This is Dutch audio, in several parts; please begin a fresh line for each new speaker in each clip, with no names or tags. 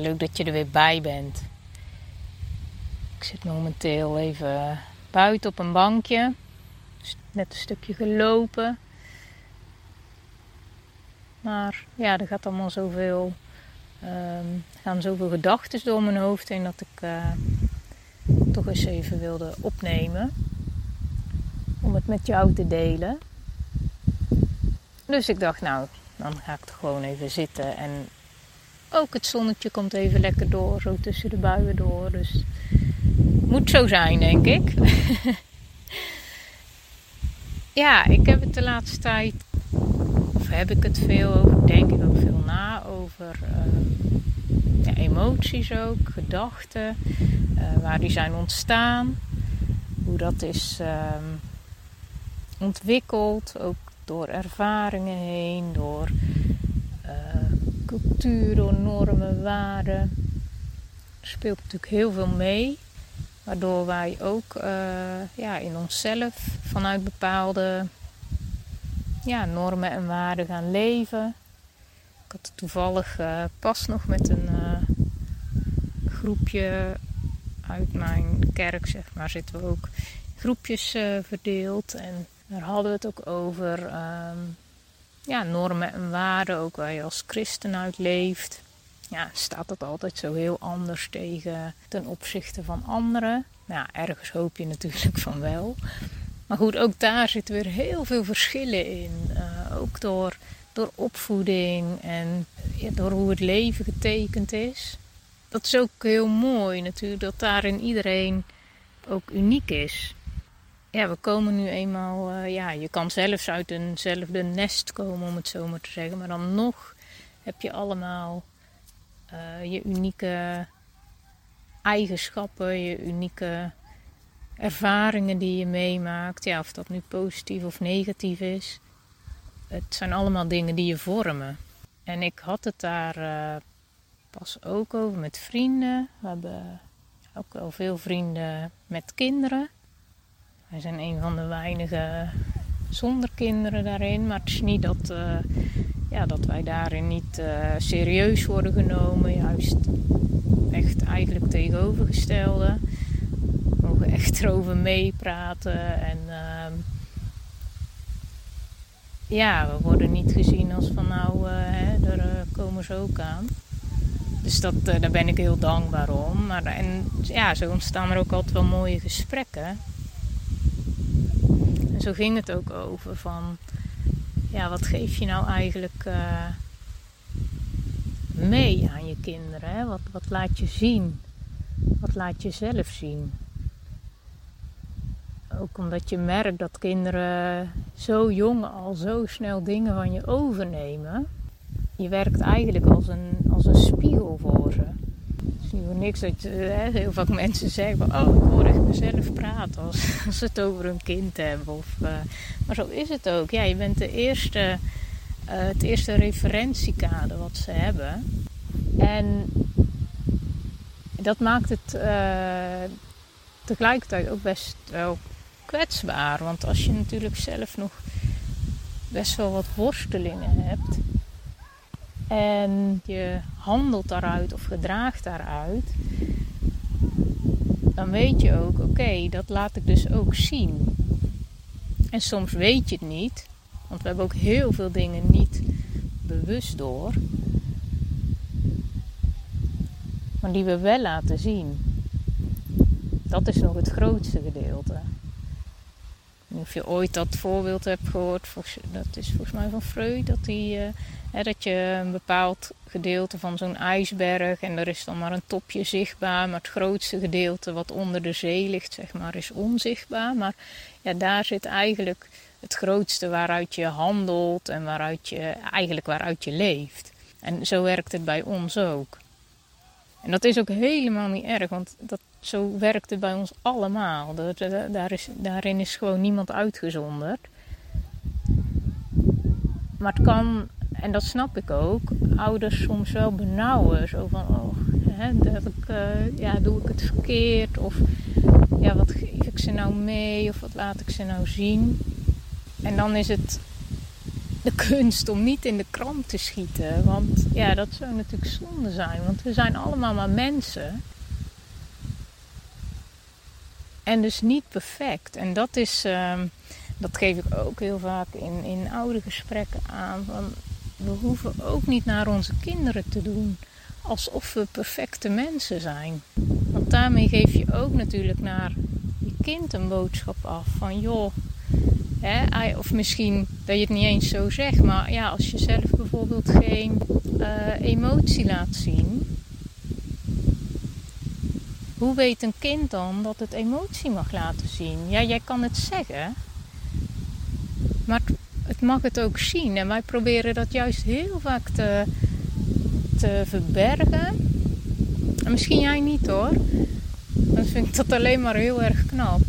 Leuk dat je er weer bij bent. Ik zit momenteel even buiten op een bankje. Net een stukje gelopen. Maar ja, er gaat allemaal zoveel. Um, gaan zoveel gedachten door mijn hoofd heen dat ik uh, toch eens even wilde opnemen. Om het met jou te delen. Dus ik dacht, nou, dan ga ik er gewoon even zitten en ook het zonnetje komt even lekker door, zo tussen de buien door. Dus moet zo zijn, denk ik. ja, ik heb het de laatste tijd, of heb ik het veel over, denk ik ook veel na over uh, ja, emoties ook, gedachten, uh, waar die zijn ontstaan, hoe dat is uh, ontwikkeld, ook door ervaringen heen, door cultuur, door normen, waarden. Speelt natuurlijk heel veel mee. Waardoor wij ook uh, ja, in onszelf vanuit bepaalde ja, normen en waarden gaan leven. Ik had toevallig uh, pas nog met een uh, groepje uit mijn kerk, zeg maar, zitten we ook groepjes verdeeld. En daar hadden we het ook over. Um, ja, normen en waarden, ook waar je als christen uit leeft. Ja, staat dat altijd zo heel anders tegen ten opzichte van anderen. Nou, ergens hoop je natuurlijk van wel. Maar goed, ook daar zitten weer heel veel verschillen in. Uh, ook door, door opvoeding en door hoe het leven getekend is. Dat is ook heel mooi natuurlijk, dat daarin iedereen ook uniek is ja, we komen nu eenmaal, uh, ja, je kan zelfs uit eenzelfde nest komen, om het zo maar te zeggen. Maar dan nog heb je allemaal uh, je unieke eigenschappen, je unieke ervaringen die je meemaakt. Ja, of dat nu positief of negatief is. Het zijn allemaal dingen die je vormen. En ik had het daar uh, pas ook over met vrienden. We hebben ook wel veel vrienden met kinderen. Wij zijn een van de weinige zonder kinderen daarin. Maar het is niet dat, uh, ja, dat wij daarin niet uh, serieus worden genomen. Juist echt eigenlijk tegenovergestelde. We mogen echt erover meepraten. En uh, ja, we worden niet gezien als van nou, hè, daar komen ze ook aan. Dus dat, daar ben ik heel dankbaar om. Maar, en ja, zo ontstaan er ook altijd wel mooie gesprekken. En zo ging het ook over van, ja, wat geef je nou eigenlijk uh, mee aan je kinderen? Hè? Wat, wat laat je zien? Wat laat je zelf zien? Ook omdat je merkt dat kinderen zo jong al zo snel dingen van je overnemen. Je werkt eigenlijk als een, als een spiegel voor ze is niet niks dat hè, heel vaak mensen zeggen: Oh, ik hoor echt mezelf praten als, als ze het over een kind hebben. Of, uh, maar zo is het ook. Ja, je bent de eerste, uh, het eerste referentiekader wat ze hebben. En dat maakt het tegelijkertijd ook best wel kwetsbaar. Want als je natuurlijk zelf nog best wel wat worstelingen hebt en je handelt daaruit of gedraagt daaruit, dan weet je ook, oké, dat laat ik dus ook zien. En soms weet je het niet, want we hebben ook heel veel dingen niet bewust door, maar die we wel laten zien. Dat is nog het grootste gedeelte. Of je ooit dat voorbeeld hebt gehoord, dat is volgens mij van Freud, dat hij. Uh, dat je een bepaald gedeelte van zo'n ijsberg en er is dan maar een topje zichtbaar, maar het grootste gedeelte wat onder de zee ligt, zeg maar, is onzichtbaar. Maar ja, daar zit eigenlijk het grootste waaruit je handelt en waaruit je, eigenlijk waaruit je leeft. En zo werkt het bij ons ook. En dat is ook helemaal niet erg, want dat, zo werkt het bij ons allemaal. Daar is, daarin is gewoon niemand uitgezonderd. Maar het kan, en dat snap ik ook, ouders soms wel benauwen. Zo van, oh, hè, ik, uh, ja, doe ik het verkeerd? Of ja, wat geef ik ze nou mee? Of wat laat ik ze nou zien? En dan is het de kunst om niet in de krant te schieten. Want ja, dat zou natuurlijk zonde zijn. Want we zijn allemaal maar mensen. En dus niet perfect. En dat is, ehm, dat geef ik ook heel vaak in, in oude gesprekken aan. Van, we hoeven ook niet naar onze kinderen te doen alsof we perfecte mensen zijn. Want daarmee geef je ook natuurlijk naar je kind een boodschap af van joh, hè, of misschien dat je het niet eens zo zegt, maar ja, als je zelf bijvoorbeeld geen uh, emotie laat zien, hoe weet een kind dan dat het emotie mag laten zien? Ja, jij kan het zeggen, maar het mag het ook zien. En wij proberen dat juist heel vaak te, te verbergen. En misschien jij niet hoor. Dan vind ik dat alleen maar heel erg knap.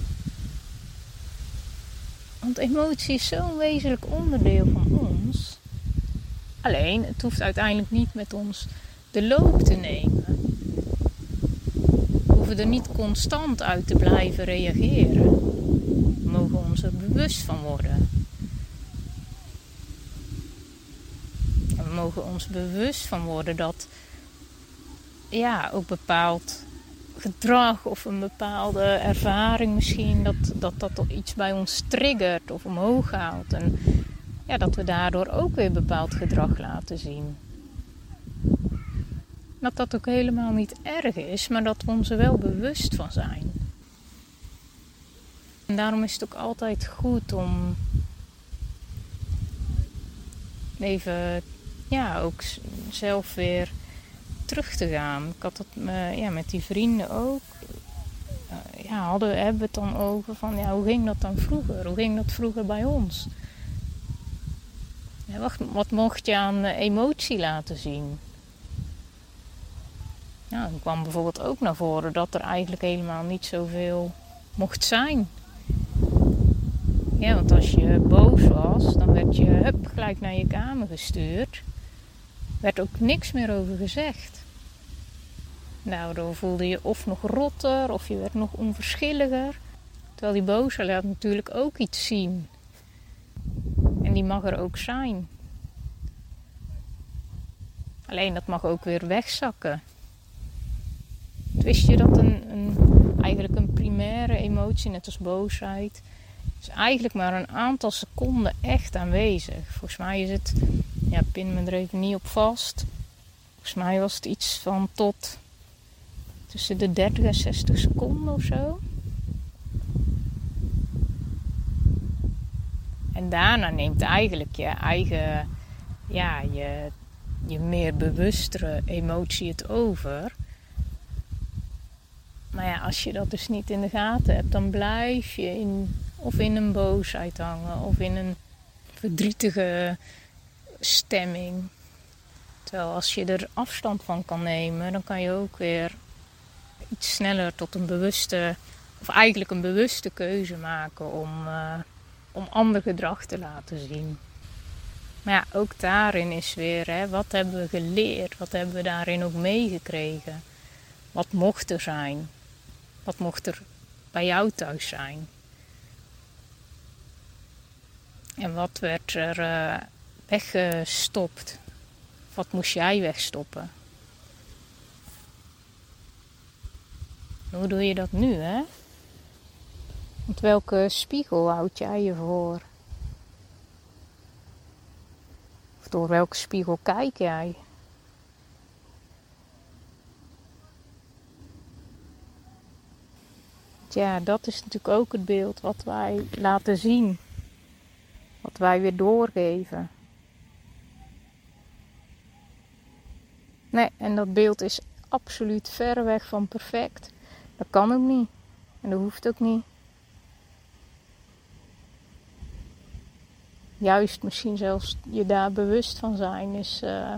Want emotie is zo'n wezenlijk onderdeel van ons. Alleen, het hoeft uiteindelijk niet met ons de loop te nemen. Hoeven er niet constant uit te blijven reageren. We mogen ons er bewust van worden. we mogen ons bewust van worden dat ja, ook bepaald gedrag of een bepaalde ervaring misschien, dat dat, dat iets bij ons triggert of omhoog haalt. En ja, dat we daardoor ook weer bepaald gedrag laten zien. Dat dat ook helemaal niet erg is, maar dat we ons er wel bewust van zijn. En daarom is het ook altijd goed om even, ja, ook zelf weer terug te gaan. Ik had dat uh, ja, met die vrienden ook. Uh, ja, hadden, hebben we het dan over van ja, hoe ging dat dan vroeger? Hoe ging dat vroeger bij ons? Ja, wat, wat, mocht je aan emotie laten zien? Ja, dan kwam bijvoorbeeld ook naar voren dat er eigenlijk helemaal niet zoveel mocht zijn. Ja, want als je boos was, dan werd je hup, gelijk naar je kamer gestuurd werd ook niks meer over gezegd. Daardoor voelde je of nog rotter of je werd nog onverschilliger. Terwijl die boze laat natuurlijk ook iets zien. En die mag er ook zijn. Alleen dat mag ook weer wegzakken. Wist je dat een, een, eigenlijk een primaire emotie, net als boosheid, is eigenlijk maar een aantal seconden echt aanwezig. Volgens mij is het ja, pin me er even niet op vast. Volgens mij was het iets van tot tussen de 30 en 60 seconden of zo. En daarna neemt eigenlijk je eigen, ja, je, je meer bewustere emotie het over. Maar ja, als je dat dus niet in de gaten hebt, dan blijf je in, of in een boosheid hangen of in een verdrietige stemming. Terwijl als je er afstand van kan nemen, dan kan je ook weer iets sneller tot een bewuste, of eigenlijk een bewuste keuze maken om, uh, om ander gedrag te laten zien. Maar ja, ook daarin is weer, hè, wat hebben we geleerd? Wat hebben we daarin ook meegekregen? Wat mocht er zijn? Wat mocht er bij jou thuis zijn? En wat werd er uh, weggestopt? Wat moest jij wegstoppen? Hoe doe je dat nu, hè? Met welke spiegel houd jij je voor? Of door welke spiegel kijk jij? Ja, dat is natuurlijk ook het beeld wat wij laten zien. Wat wij weer doorgeven. Nee, en dat beeld is absoluut ver weg van perfect. Dat kan ook niet. En dat hoeft ook niet. Juist misschien zelfs je daar bewust van zijn is, uh,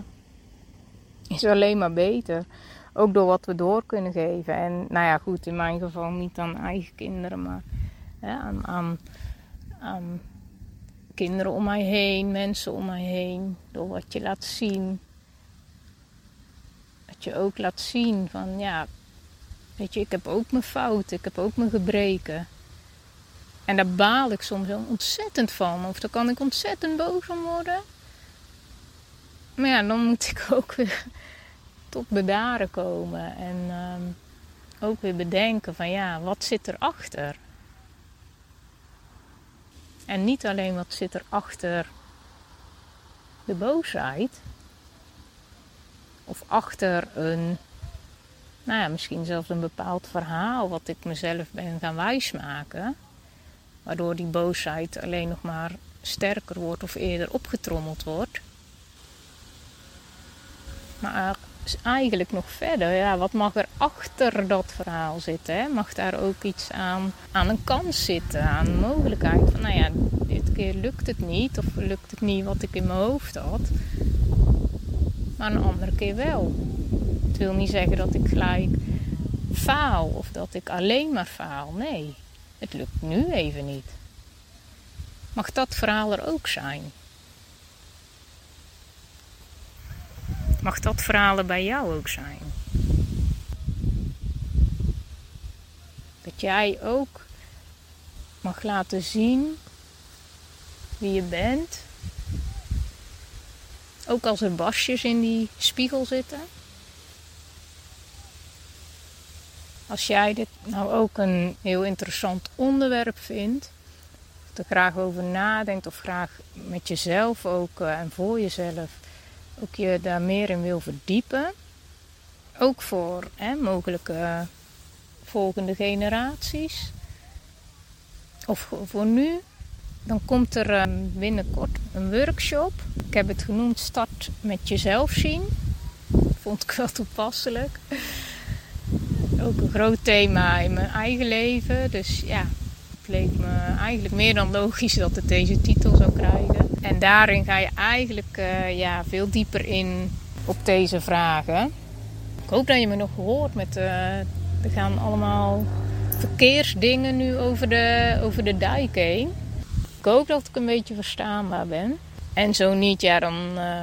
is alleen maar beter. Ook door wat we door kunnen geven. En nou ja, goed, in mijn geval niet aan eigen kinderen, maar aan, aan, kinderen om mij heen, mensen om mij heen. Door wat je laat zien. Dat je ook laat zien van ja, weet je, ik heb ook mijn fouten, ik heb ook mijn gebreken. En daar baal ik soms ontzettend van. Of daar kan ik ontzettend boos om worden. Maar ja, dan moet ik ook weer tot bedaren komen. En ehm, ook weer bedenken van ja, wat zit erachter? En niet alleen wat zit er achter de boosheid. Of achter een, nou ja, misschien zelfs een bepaald verhaal wat ik mezelf ben gaan wijsmaken. Waardoor die boosheid alleen nog maar sterker wordt of eerder opgetrommeld wordt. Maar eigenlijk nog verder, ja, wat mag er achter dat verhaal zitten? Hè? Mag daar ook iets aan, aan een kans zitten, aan een mogelijkheid van, nou ja, dit keer lukt het niet of lukt het niet wat ik in mijn hoofd had, maar een andere keer wel. Het wil niet zeggen dat ik gelijk faal of dat ik alleen maar faal. Nee, het lukt nu even niet. Mag dat verhaal er ook zijn? Mag dat verhalen bij jou ook zijn? Dat jij ook mag laten zien wie je bent. Ook als er basjes in die spiegel zitten. Als jij dit nou ook een heel interessant onderwerp vindt, of er graag over nadenkt of graag met jezelf ook eh, en voor jezelf ook je daar meer in wil verdiepen. Ook voor hè, mogelijke volgende generaties. Of voor nu. Dan komt er ehm, binnenkort een workshop. Ik heb het genoemd Start met jezelf zien. Vond ik wel toepasselijk. Ook een groot thema in mijn eigen leven. Dus ja, het leek me eigenlijk meer dan logisch dat het deze titel zou krijgen. En daarin ga je eigenlijk uh, ja, veel dieper in op deze vragen. Ik hoop dat je me nog hoort met. Uh, er gaan allemaal verkeersdingen nu over de, over de dijk heen. Ik hoop dat ik een beetje verstaanbaar ben. En zo niet, ja, dan uh,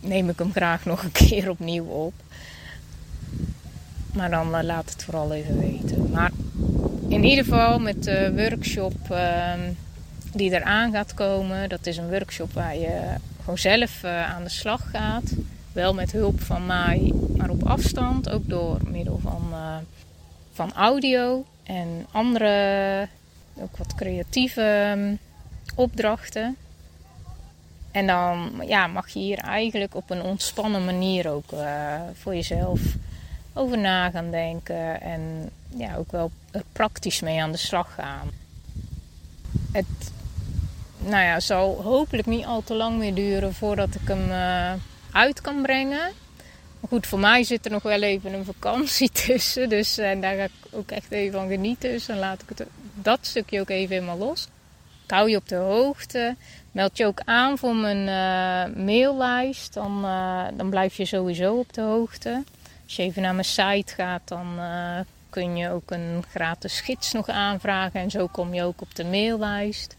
neem ik hem graag nog een keer opnieuw op. Maar dan laat het vooral even weten. Maar in ieder geval met de workshop. Die eraan gaat komen. Dat is een workshop waar je gewoon zelf uh, aan de slag gaat. Wel met hulp van mij, maar op afstand. Ook door middel van, uh, van audio en andere, ook wat creatieve um, opdrachten. En dan ja, mag je hier eigenlijk op een ontspannen manier ook uh, voor jezelf over na gaan denken. En ja, ook wel praktisch mee aan de slag gaan. Het nou ja, zal hopelijk niet al te lang meer duren voordat ik hem uh, uit kan brengen. Maar goed, voor mij zit er nog wel even een vakantie tussen. Dus uh, daar ga ik ook echt even van genieten. Dus dan laat ik het, dat stukje ook even helemaal los. Ik hou je op de hoogte. Meld je ook aan voor mijn uh, maillijst. Dan, dan blijf je sowieso op de hoogte. Als je even naar mijn site gaat, dan kun je ook een gratis gids nog aanvragen. En zo kom je ook op de maillijst.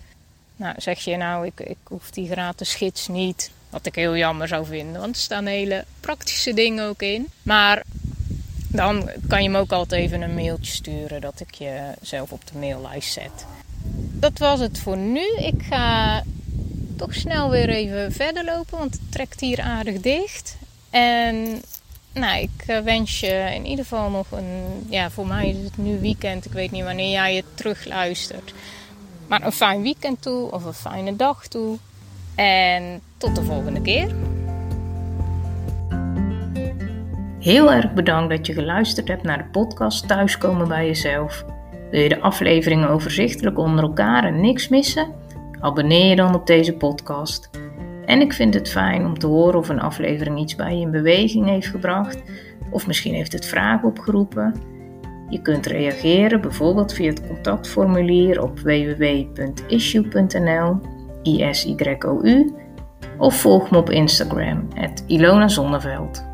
Nou, zeg je nou, ik, ik hoef die gratis gids niet. Wat ik heel jammer zou vinden, want er staan hele praktische dingen ook in. Maar dan kan je me ook altijd even een mailtje sturen dat ik je zelf op de maillijst zet. Dat was het voor nu. Ik ga toch snel weer even verder lopen, want het trekt hier aardig dicht. En nou, ik eh, wens je in ieder geval nog een. Ja, voor mij is het nu weekend. Ik weet niet wanneer jij het terugluistert. Maar een fijn weekend toe of een fijne dag toe. En tot de volgende keer. Heel erg bedankt dat je geluisterd hebt naar de podcast Thuiskomen bij jezelf. Wil je de afleveringen overzichtelijk onder elkaar en niks missen? Abonneer je dan op deze podcast. En ik vind het fijn om te horen of een aflevering iets bij je in beweging heeft gebracht, of misschien heeft het vragen opgeroepen. Je kunt reageren bijvoorbeeld via het contactformulier op www.issue.nl ISYOU of volg me op Instagram, Ilona Zonneveld.